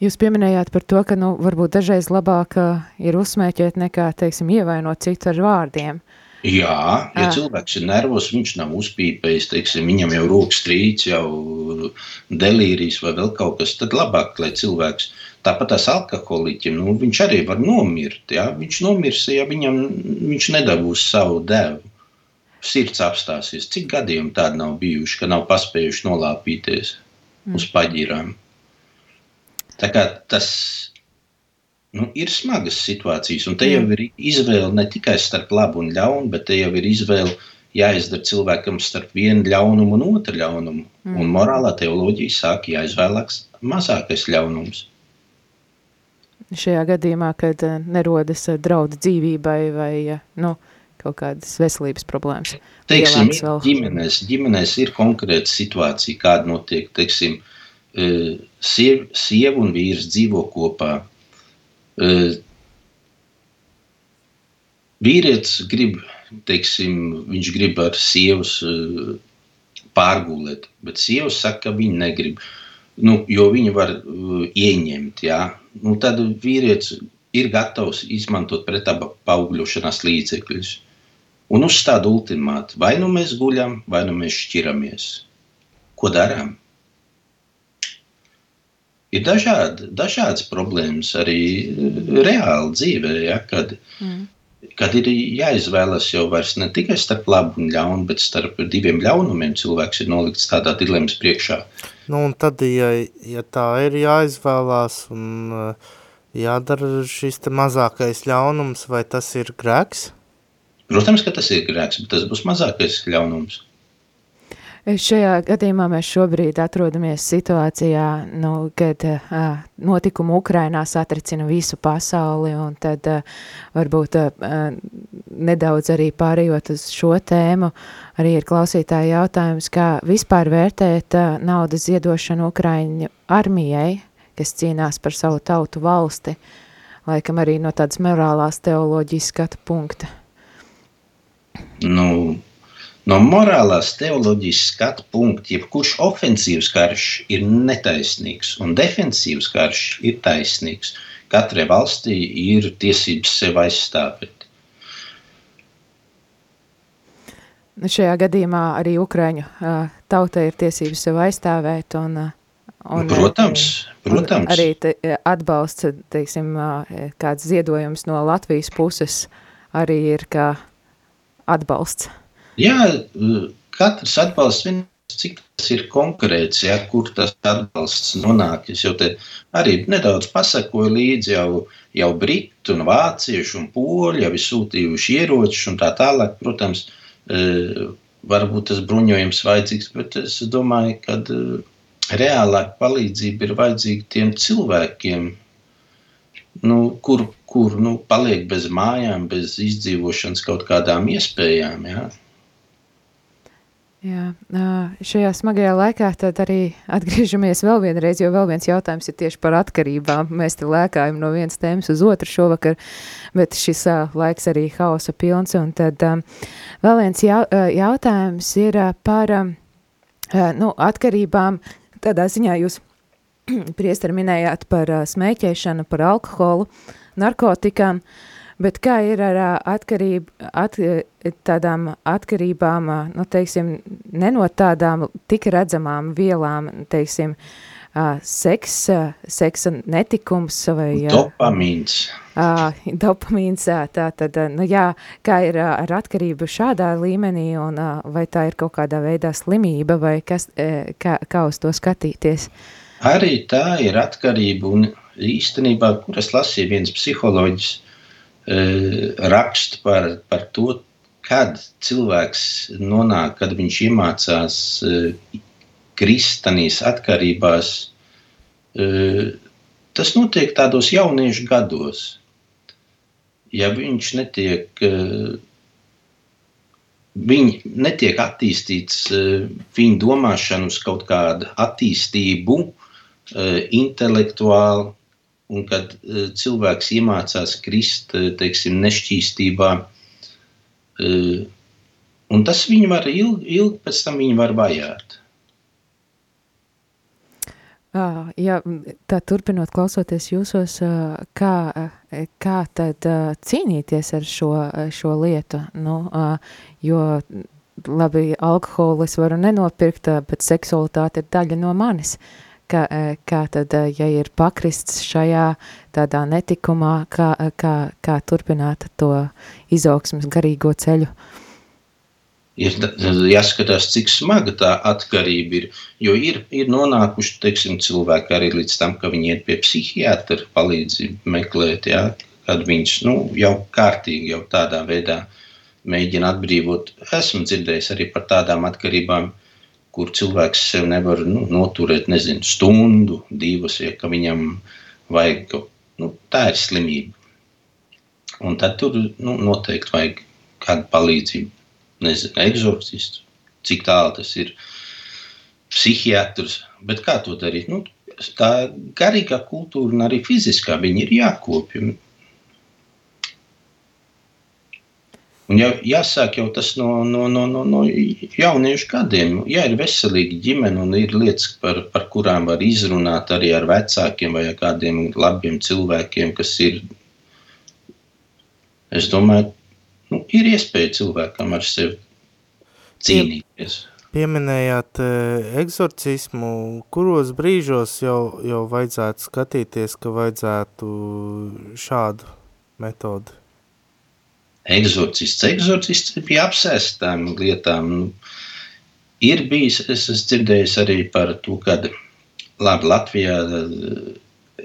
Speaker 1: Jūs pieminējāt par to, ka nu, varbūt dažreiz labāk eh, ir uzsmēķēt nekā, teiksim, ievainot citu ar vārdiem.
Speaker 2: Jā, ja à. cilvēks ir nervos, viņš nav uzpīpējis, teiksim, viņam jau rokas trīc, jau delīrijas vai vēl kaut kas, tad labāk, lai cilvēks Tāpat tās alkoholiķim, nu, viņš arī var nomirt. Ja? Viņš nomirs, ja viņam, viņš nedabūs savu devu. Sirds apstāsies. Cik gadiem tādi nav bijuši, ka nav paspējuši nolāpīties mm. uz paģirām. Tā kā tas nu, ir smagas situācijas, un te jau ir izvēle ne tikai starp labu un ļaunu, bet te jau ir izvēle jāizdara cilvēkam starp vienu ļaunumu un otru ļaunumu. Mm. Un morālā teoloģija sāk jāizvēlās mazākais ļaunums
Speaker 1: šajā gadījumā, kad eh, nerodas eh, draudu dzīvībai vai eh, nu, kaut kādas veselības problēmas.
Speaker 2: Teiksim, vēl... ģimenēs, ģimenēs ir konkrēta situācija, kāda notiek, teiksim, siev, sieva un vīrs dzīvo kopā. Vīrietis grib, teiksim, viņš grib ar sievas pārgulēt, bet sieva saka, ka viņa negrib. Nu, jo viņi var uh, ieņemt. Ja? Nu, tad vīrietis ir gatavs izmantot pretaba paugļošanās līdzekļus un uzstāda ultimātu. Vai nu mēs guļam, vai nu mēs šķiramies. Ko darām? Ir dažādi, dažādas problēmas arī reāli dzīvē, ja, kad mm kad ir jāizvēlas jau ne tikai starp labu un ļaunu, bet starp diviem ļaunumiem cilvēks ir nolikts tādā dilemmas priekšā.
Speaker 3: Nu, un tad, ja, ja tā ir jāizvēlās un uh, jādara šis te mazākais ļaunums, vai tas ir grēks?
Speaker 2: Protams, ka tas ir grēks, bet tas būs mazākais ļaunums.
Speaker 1: Šajā gadījumā mēs šobrīd atrodamies situācijā, nu, kad uh, notikumi Ukrainā satricina visu pasauli, un tad uh, varbūt uh, nedaudz arī pārējot uz šo tēmu, arī ir klausītāja jautājums, kā vispār vērtēt uh, naudas ziedošanu Ukraiņu armijai, kas cīnās par savu tautu valsti, laikam arī no tādas morālās teoloģijas skatu punkta.
Speaker 2: Nu, No morālās teoloģijas skatu punkta, jebkurš ofensīvs karš ir netaisnīgs un defensīvs karš ir taisnīgs. Katrai valstī ir tiesības sev aizstāvēt.
Speaker 1: Šajā gadījumā arī Ukraiņu tautai ir tiesības sev aizstāvēt un,
Speaker 2: un protams, protams.
Speaker 1: Un arī te, atbalsts, teiksim, kāds ziedojums no Latvijas puses arī ir kā atbalsts.
Speaker 2: Jā, katrs atbalsts viens, cik tas ir konkrēts, ja, kur tas atbalsts nonāk. Es jau te arī nedaudz pasakoju līdzi jau, jau Britu un Vāciešu un Poļu, jau ir sūtījuši ieročus un tā tālāk, protams, uh, varbūt tas bruņojums vajadzīgs, bet es domāju, ka reālāka palīdzība ir vajadzīga tiem cilvēkiem, nu, kur, kur nu, paliek bez mājām, bez izdzīvošanas kaut kādām iespējām. Ja?
Speaker 1: Jā, šajā smagajā laikā tad arī atgriežamies vēl vienreiz, jo vēl viens jautājums ir tieši par atkarībām. Mēs te lēkājam no vienas tēmas uz otru šovakar, bet šis laiks arī hausa pilns. Un tad vēl viens jautājums ir par nu, atkarībām. Tādā ziņā jūs, priestari, minējāt par smēķēšanu, par alkoholu, narkotikām. Uh, Bet kā ir ar atkarību, at, tādām atkarībām, nu, teiksim, ne no tādām tik redzamām vielām, teiksim, seks, seksa netikums vai...
Speaker 2: Dopamīns.
Speaker 1: Dopamīns, tā tad, nu jā, kā ir ar atkarību šādā līmenī un vai tā ir kaut kādā veidā slimība vai kas, kā, kā uz to skatīties?
Speaker 2: Arī tā ir atkarība un īstenībā, kur es lasīju viens psiholoģis, Eh, rakstu par, par to, kad cilvēks nonāk, kad viņš iemācās eh, kristanīs atkarībās. Eh, tas notiek tādos jauniešu gados. Ja viņš netiek, viņi netiek attīstīts viņa domāšana uz kaut kādu attīstību, intelektuāli, un kad uh, cilvēks iemācās krist uh, teiksim, nešķīstībā, uh, un tas viņu var ilgi, ilgi pēc tam viņu var vajāt.
Speaker 1: Jā, tā turpinot klausoties jūsos, kā, kā tad cīnīties ar šo, šo lietu, nu, jo labi, alkoholu es varu nenopirkt, bet seksualitāte ir daļa no manis. Uh, ka, e, kā tad, e, ja ir pakrists šajā tādā netikumā, kā, e, kā, kā turpināt to izaugsmas garīgo ceļu?
Speaker 2: Ir jāskatās, cik smaga tā atkarība ir. Jo ir, ir nonākuši teiksim, cilvēki arī līdz tam, ka viņi iet pie psihiatra palīdzību meklēt, ja, kad viņš nu, jau kārtīgi, jau tādā veidā mēģina atbrīvot. Esmu dzirdējis arī par tādām atkarībām, kur cilvēks sev nevar nu, noturēt, nezinu, stundu, divas, ja viņam vajag, nu, tā ir slimība. Un tad tur nu, noteikti vajag kādu palīdzību, nezinu, eksorcistu, cik tālu tas ir, psihiatrs, bet kā to darīt? Nu, tā garīgā kultūra un arī fiziskā viņi ir jākopja. Un jau, jāsāk jau tas no, no, no, no, no jauniešu gadiem. Ja ir veselīga ģimene un ir lietas, par, par kurām var izrunāt arī ar vecākiem vai ar kādiem labiem cilvēkiem, kas ir, es domāju, nu, ir iespēja cilvēkam ar sevi cīnīties.
Speaker 3: Pieminējāt eksorcismu, kuros brīžos jau, jau vajadzētu skatīties, ka vajadzētu šādu metodu?
Speaker 2: Eksorcists. Eksorcists bija apsēsts tām lietām. Nu, ir bijis, es esmu dzirdējis arī par to, ka Latvijā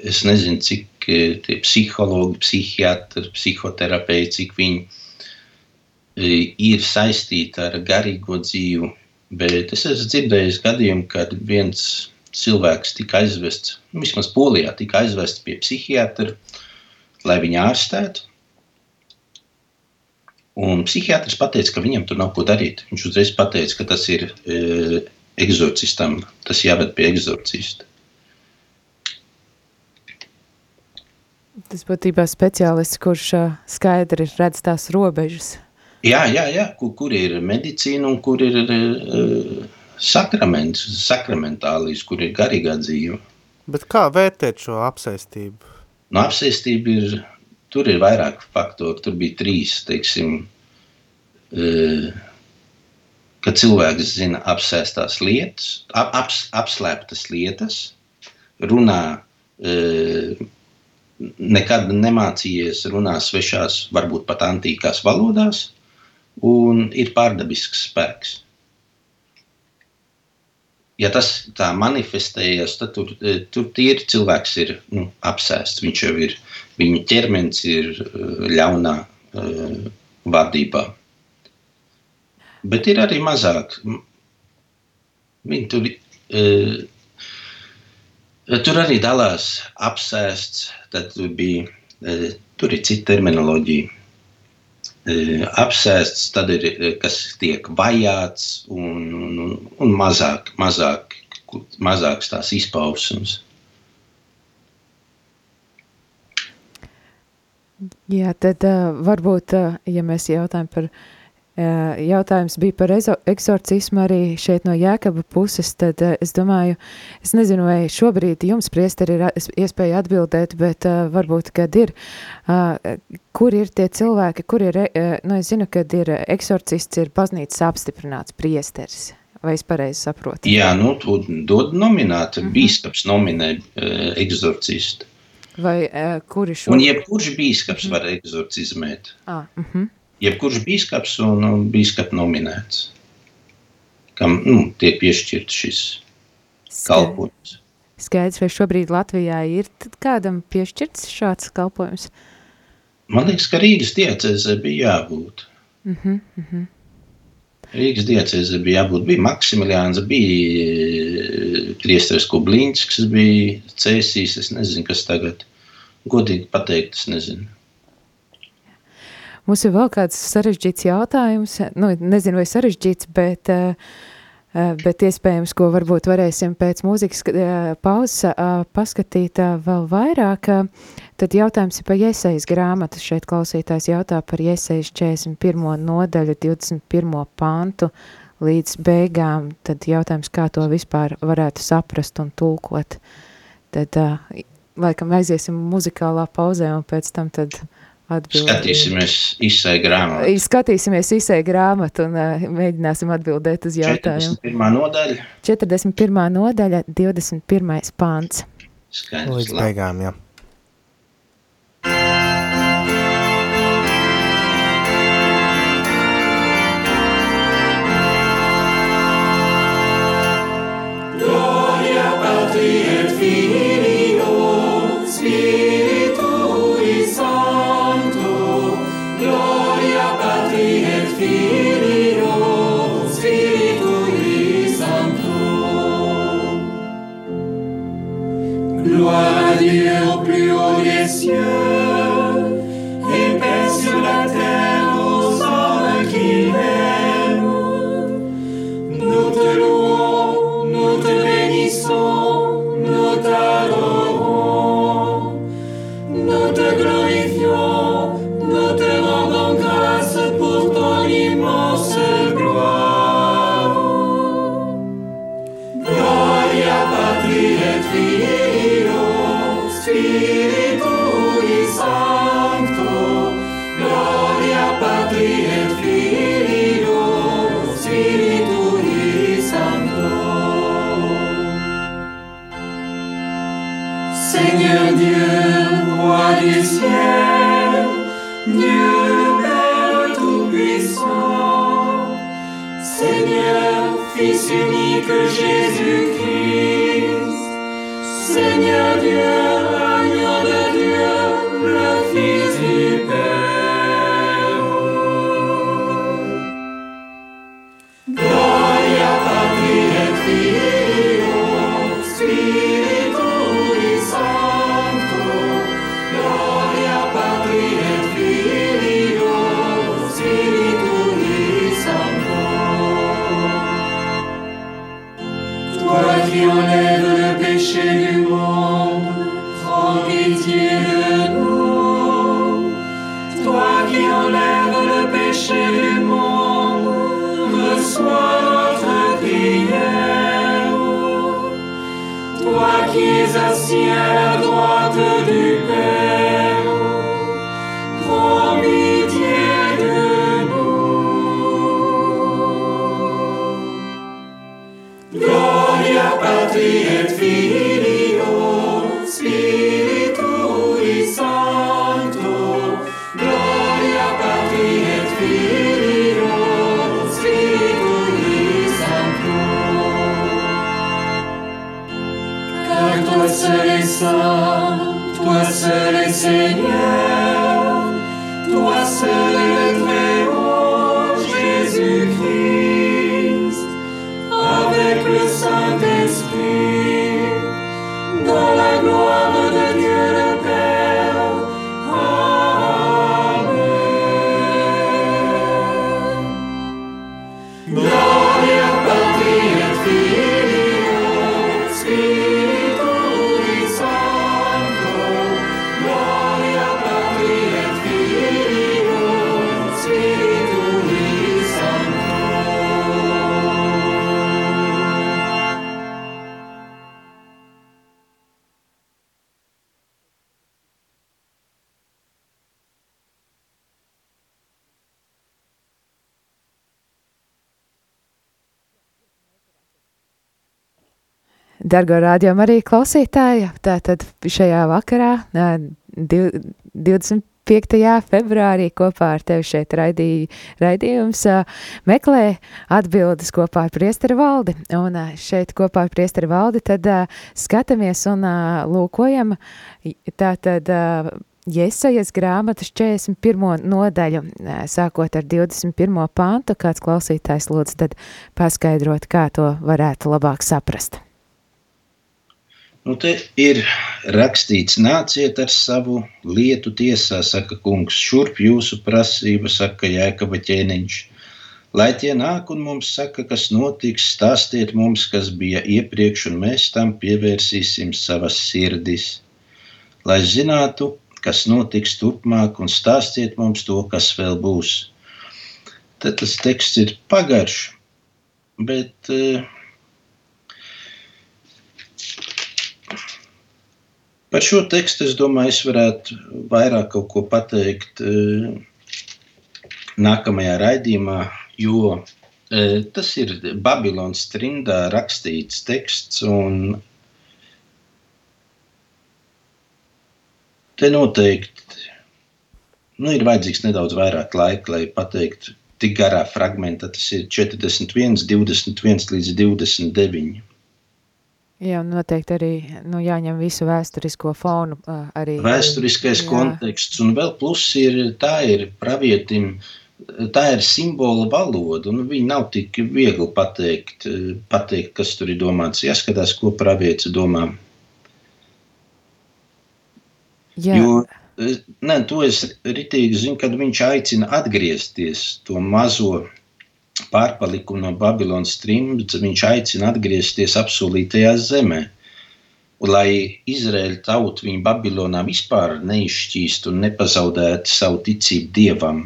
Speaker 2: es nezinu, cik eh, tie psihologi, psihiatri, psihoterapeiti, cik viņi eh, ir saistīti ar garīgo dzīvi. Bet es esmu dzirdējis gadījumu, kad viens cilvēks tika aizvests, vismaz Polijā, tika aizvests pie psihiatra, lai viņu ārstētu. Un psihiatrs teica, ka viņam tur nav ko darīt. Viņš uzreiz pateica, ka tas ir e, eksorcistam, tas jāved pie eksorcista.
Speaker 1: Tas būtībā speciālists, kurš skaidri redz tās robežas.
Speaker 2: Jā, jā, jā. Kur, kur ir medicīna un kur ir uh, sakraments, sakramentālīs, kur ir garīgā dzīve.
Speaker 5: Bet kā vērtēt šo apsēstību?
Speaker 2: No apsēstība ir, tur ir vairāk faktori, tur bija trīs, teiksim, uh, kad cilvēks zina apsēstās lietas, ap, aps, apslēptas lietas, runā, uh, nekad nemācījies runāt svešās, varbūt pat antīkās valodās, un ir pārdabisks spēks. Ja tas tā manifestējas, tad tur, e, tur ir cilvēks ir nu, apsēsts. Viņš jau ir, viņa ķermenis ir e, ļaunā uh, vadībā. Bet ir arī mazāk. Viņi tur, uh, tur arī dalās apsēsts, tad bija, tur ir cita terminoloģija apsēsts, tad ir kas tiek vajāts un, un, un mazāk, mazāk, mazāks tās izpausmes.
Speaker 1: Jā, tad uh, varbūt, uh, ja mēs jautājam par uh, jautājums bija par eksorcismu arī šeit no Jēkaba puses, tad es domāju, es nezinu, vai šobrīd jums priesteri ir iespēja atbildēt, bet varbūt, kad ir, kur ir tie cilvēki, kur ir, nu es zinu, kad ir eksorcists, ir baznīcas apstiprināts priesteris. Vai es pareizi saprotu?
Speaker 2: Jā, nu, to dod nominēt, mm -hmm. bīskaps nominē uh, eksorcistu.
Speaker 1: Vai uh, kuri šo?
Speaker 2: Un jebkurš bīskaps mm var eksorcizmēt.
Speaker 1: Ah, mm -hmm
Speaker 2: jebkurš biskups un biskups nominēts, kam nu, tiek piešķirts šis kalpojums.
Speaker 1: Skaidrs, vai šobrīd Latvijā ir kādam piešķirts šāds kalpojums?
Speaker 2: Man liekas, ka Rīgas diecēzē bija jābūt.
Speaker 1: Mm -hmm, mm -hmm.
Speaker 2: Rīgas diecēzē bija jābūt. Bija Maksimiliāns, bija Kriesters Kubliņskis, bija Cēsīs, es nezinu, kas tagad. Godīgi pateikt, es nezinu.
Speaker 1: Mums ir vēl kāds sarežģīts jautājums, nu, nezinu, vai sarežģīts, bet, eh, eh, bet iespējams, ko varbūt varēsim pēc mūzikas eh, pauzes paskatīt vēl vairāk. Tad jautājums ir par iesaijas grāmatu. Šeit klausītājs jautā par iesaijas 41. nodaļu, 21. pantu līdz beigām. Tad jautājums, kā to vispār varētu saprast un tulkot. Tad, laikam, aiziesim muzikālā pauzē un pēc tam tad Atbildi.
Speaker 2: Skatīsimies izsai grāmatu.
Speaker 1: Skatīsimies izsai grāmatu un uh, mēģināsim atbildēt uz jautājumu.
Speaker 2: 41. nodaļa.
Speaker 1: 41. nodaļa, 21. pāns.
Speaker 5: Skaidrs. Līdz beigām, jā. Gloire à Dieu au plus haut des cieux. enlève le péché du monde, reçois notre prière. Toi qui es assis à la droite du Père, Seigneur,
Speaker 1: Dargo rādījumu arī klausītāji, tātad šajā vakarā, ā, div- 25. februārī kopā ar tevi šeit raidī, raidījums meklē atbildes kopā ar priesteri valdi. Un šeit kopā ar priesteri valdi tad skatāmies un lūkojam tātad Jesajas grāmatas 41. nodaļu, sākot ar 21. pantu, kāds klausītājs lūdzu tad paskaidrot, kā to varētu labāk saprast.
Speaker 2: Nu, te ir rakstīts, nāciet ar savu lietu tiesā, saka kungs, šurp jūsu prasība, saka jēkaba ķēniņš. Lai tie nāk un mums saka, kas notiks, stāstiet mums, kas bija iepriekš, un mēs tam pievērsīsim savas sirdis. Lai zinātu, kas notiks turpmāk, un stāstiet mums to, kas vēl būs. Tad tas teksts ir pagarš, bet uh, Par šo tekstu es domāju, es varētu vairāk kaut ko pateikt eh, nākamajā raidījumā, jo eh, tas ir Babilonas trimdā rakstīts teksts. Te noteikti nu, ir vajadzīgs nedaudz vairāk laika, lai pateiktu tik garā fragmentā. Tas ir 41, 21 līdz 29.
Speaker 1: Jā, noteikti arī nu, jāņem visu vēsturisko fonu. Arī,
Speaker 2: Vēsturiskais
Speaker 1: jā.
Speaker 2: konteksts, un vēl pluss ir, tā ir pravietim, tā ir simbola valoda, un viņi nav tik viegli pateikt, pateikt kas tur ir domāts. Jāskatās, ko pravietis domā.
Speaker 1: Jā,
Speaker 2: Jo, ne, to es ritīgi zinu, kad viņš aicina atgriezties to mazo pārpalikumu no Babilonas trimdas, viņš aicina atgriezties apsolītajā zemē. Lai Izraēla tauta viņu Babilonā vispār neizšķīst un nepazaudētu savu ticību dievam.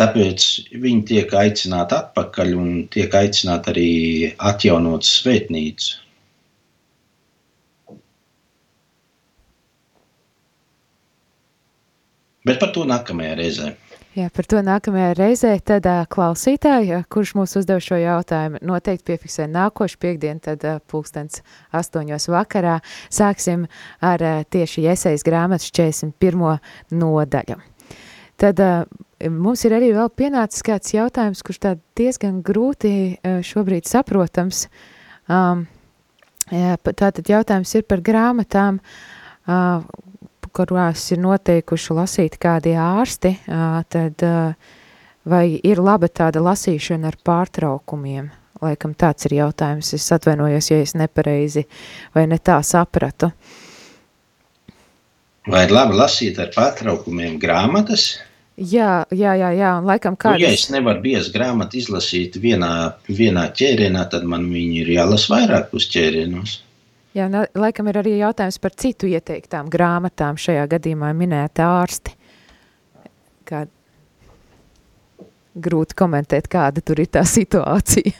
Speaker 2: Tāpēc viņi tiek aicināti atpakaļ un tiek aicināti arī atjaunot svētnīcu. Bet par to nākamajā reizē.
Speaker 1: Jā, par to nākamajā reizē tad ā, klausītāji, ā, kurš mums uzdev šo jautājumu, noteikti piefiksē nākošu piekdienu, tad ā, pulkstens astoņos vakarā. Sāksim ar ā, tieši iesaist grāmatas 41. nodaļu. Tad ā, mums ir arī vēl pienācis kāds jautājums, kurš tā diezgan grūti ā, šobrīd saprotams. Um, jā, tātad jautājums ir par grāmatām, uh, kurās ir noteikuši lasīt kādi ārsti, tad vai ir laba tāda lasīšana ar pārtraukumiem? Laikam tāds ir jautājums. Es atvainojos, ja es nepareizi vai ne tā sapratu.
Speaker 2: Vai ir labi lasīt ar pārtraukumiem grāmatas?
Speaker 1: Jā, jā, jā, jā un laikam
Speaker 2: Nu, ja es
Speaker 1: kādas...
Speaker 2: nevaru biezu grāmatu izlasīt vienā, vienā ķērienā, tad man viņi ir jālasa vairākus ķērienos.
Speaker 1: Jā, un, laikam ir arī jautājums par citu ieteiktām grāmatām, šajā gadījumā minēta ārsti. Kā... Grūti komentēt, kāda tur ir tā situācija.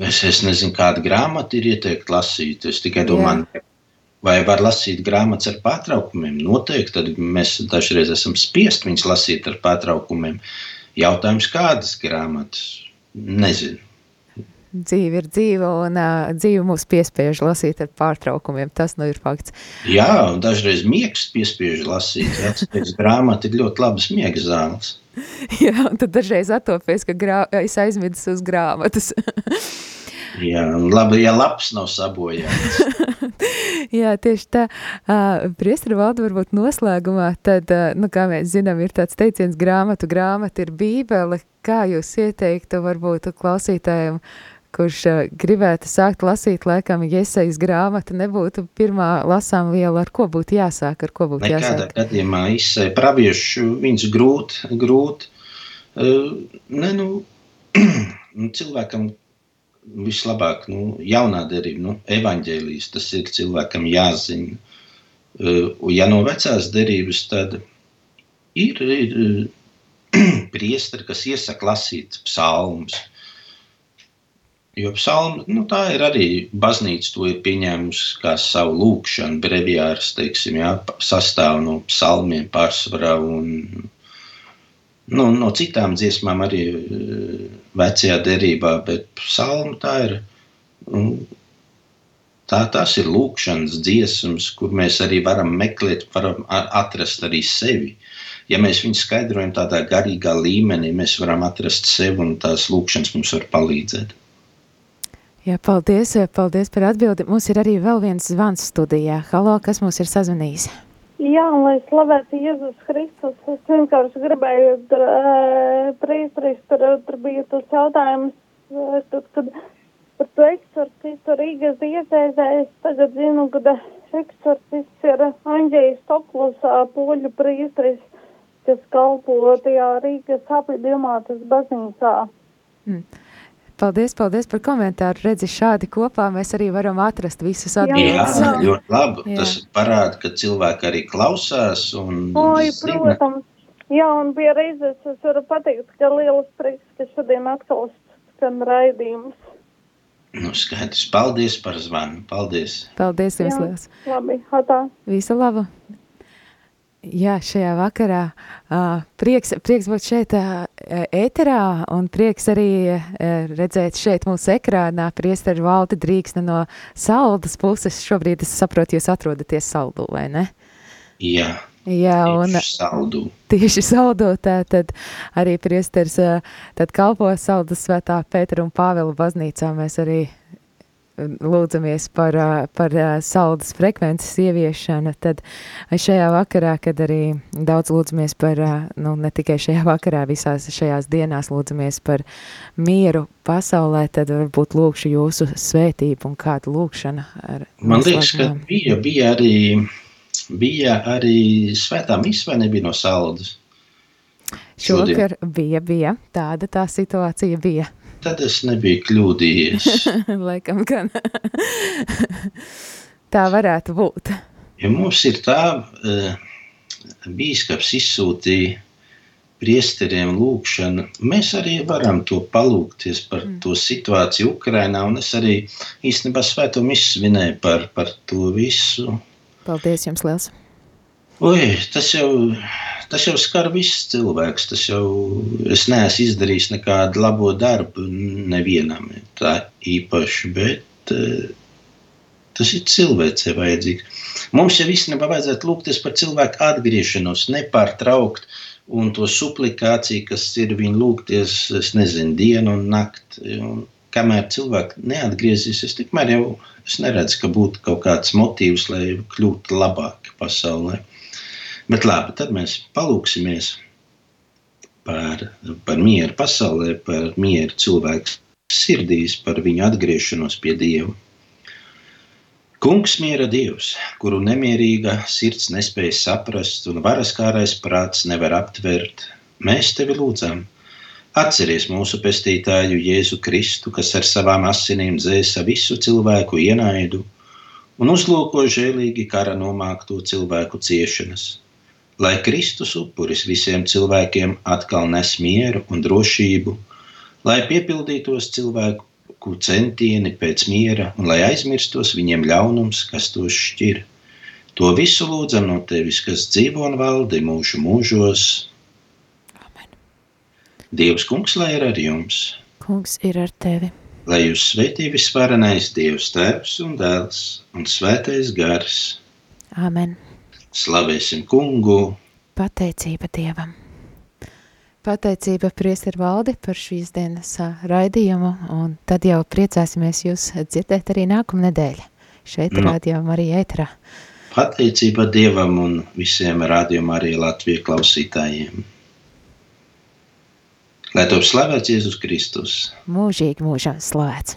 Speaker 2: Es, es nezinu, kāda grāmata ir ieteikta lasīt. Es tikai domāju, vai var lasīt grāmatas ar pārtraukumiem. Noteikti, tad mēs dažreiz esam spiest viņus lasīt ar pārtraukumiem. Jautājums, kādas grāmatas? Nezinu.
Speaker 1: Dzīve ir dzīve, un uh, dzīve mūs piespiež lasīt ar pārtraukumiem. Tas nu ir fakts.
Speaker 2: Jā, un dažreiz miegs piespiež lasīt. Tas grāmata ir ļoti labas miega zāles.
Speaker 1: Jā, un tad dažreiz atopies, ka grā... es aizmidu uz grāmatas.
Speaker 2: Jā, labi, ja labs nav sabojāts.
Speaker 1: Jā, tieši tā. Uh, Priestara valda varbūt noslēgumā, tad, uh, nu, kā mēs zinām, ir tāds teiciens grāmatu, grāmata ir bībele. Kā jūs ieteiktu varbūt klausītājiem, kurš uh, gribētu sākt lasīt, laikam, iesaist grāmatu, nebūtu pirmā lasām viela, ar ko būtu jāsāk, ar ko būtu
Speaker 2: Nekādā
Speaker 1: jāsāk?
Speaker 2: gadījumā izsēja praviešu, viņas grūti, grūti. Uh, ne, nu, nu, cilvēkam vislabāk, nu, jaunā derība, nu, evaņģēlijas, tas ir cilvēkam jāzina. Uh, ja no vecās derības, tad ir, ir priesteri, kas iesaka lasīt psalmus. Jo psalmi, nu, tā ir arī baznīca, to ir pieņēmusi kā savu lūkšanu, jā, sastāv no psalmiem pārsvarā un nu, no citām dziesmām arī eh, vecajā derībā, bet psalma tā ir, nu, tā, tas ir lūkšanas dziesmas, kur mēs arī varam meklēt, varam atrast arī sevi. Ja mēs viņu skaidrojam tādā garīgā līmenī, mēs varam atrast sevi un tās lūkšanas mums var palīdzēt.
Speaker 1: Jā, paldies, paldies par atbildi. Mums ir arī vēl viens zvans studijā. Halo, kas mums ir sazvanījis?
Speaker 6: Jā, un lai slavētu Jēzus Kristus, es vienkārši gribēju, tur, priestris, tur, tur bija tas jautājums, tad, kad par to eksorcistu Rīgas diecēzē, es tagad zinu, ka eksorcists ir Anģējs Toklus, uh, poļu priestris, kas kalpo tajā Rīgas apvidumātas baznīcā.
Speaker 1: Paldies, paldies par komentāru. Redzi, šādi kopā mēs arī varam atrast visas
Speaker 6: Jā.
Speaker 2: Jā,
Speaker 1: atbildes.
Speaker 2: ļoti labi.
Speaker 1: Jā.
Speaker 2: Tas parāda, ka cilvēki arī klausās un
Speaker 6: Oi, protams. Jā, un pie reizes es varu pateikt, ka liels prieks, ka šodien atkal skan raidījums.
Speaker 2: Nu, skaidrs. Paldies par zvanu. Paldies.
Speaker 1: Paldies jums liels.
Speaker 6: Labi, hatā.
Speaker 1: Visu labu! Jā, šajā vakarā uh, prieks, prieks būt šeit uh, ēterā un prieks arī uh, redzēt šeit mūsu ekrānā priesteru valdi drīksne no saldas puses. Šobrīd es saprotu, jūs atrodaties saldū, vai ne?
Speaker 2: Jā,
Speaker 1: Jā, un
Speaker 2: tieši saldu.
Speaker 1: tieši saldotā tad arī priesteris tad kalpo saldas svētā Pētera un Pāvela baznīcā. Mēs arī lūdzamies par, par saldas frekvences ieviešanu, tad šajā vakarā, kad arī daudz lūdzamies par, nu, ne tikai šajā vakarā, visās šajās dienās lūdzamies par mieru pasaulē, tad varbūt lūkšu jūsu svētību un kādu lūkšanu. Ar
Speaker 2: Man liekas, ka bija, bija arī, bija arī svētā misija, vai nebija no saldas. šodien.
Speaker 1: Šovakar bija, bija, tāda tā situācija bija.
Speaker 2: Tad es nebiju kļūdījies.
Speaker 1: Laikam gan. tā varētu būt.
Speaker 2: Ja mums ir tā, eh, bīskaps izsūtīja priesteriem lūgšanu, mēs arī varam to palūgties par mm. to situāciju Ukrainā, un es arī īstenībā svēto misu svinēju par, par to visu.
Speaker 1: Paldies jums liels.
Speaker 2: Oi, tas jau, tas jau skar visus cilvēkus. Tas jau es neesmu izdarījis nekādu labo darbu nevienam tā īpaši, bet eh, tas ir cilvēcei vajadzīgs. Mums jau īstenībā vajadzētu lūgties par cilvēku atgriešanos, nepārtraukt un to suplikāciju, kas ir viņa lūgties, es nezinu, dienu un nakti. Un kamēr cilvēki neatgriezīsies, tikmēr jau es neredzu, ka būtu kaut kāds motīvs, lai kļūtu labāki pasaulē. Bet labi, tad mēs palūksimies par, par mieru pasaulē, par mieru cilvēku sirdīs, par viņu atgriešanos pie Dieva. Kungs miera Dievs, kuru nemierīga sirds nespēja saprast un varaskārais prāts nevar aptvert, mēs tevi lūdzam. Atceries mūsu pestītāju Jēzu Kristu, kas ar savām asinīm dzēsa visu cilvēku ienaidu un uzlūko žēlīgi kara nomākto cilvēku ciešanas. Lai Kristus upuris visiem cilvēkiem atkal nes mieru un drošību, lai piepildītos cilvēku centieni pēc miera, un lai aizmirstos viņiem ļaunums, kas tos šķir. To visu lūdzam no tevis, kas dzīvo un valdi mūžu mūžos.
Speaker 1: Amen.
Speaker 2: Dievs, kungs, lai ir ar jums,
Speaker 1: Kungs ir ar tevi.
Speaker 2: lai jūs svētī visvarenais Dievs, Tēvs un Dēls un Svētais Gars.
Speaker 1: Amen.
Speaker 2: Slavēsim kungu!
Speaker 1: Pateicība Dievam. Pateicība priesteru valdi par šīs dienas raidījumu, un tad jau priecāsimies jūs dzirdēt arī nākamā nedēļa. Šeit
Speaker 2: Nu.
Speaker 1: rādījām arī ētrā.
Speaker 2: Pateicība Dievam un visiem rādījumā arī Latvijas klausītājiem. Lai top slavēts Jēzus Kristus!
Speaker 1: Mūžīgi mūžam slavēts.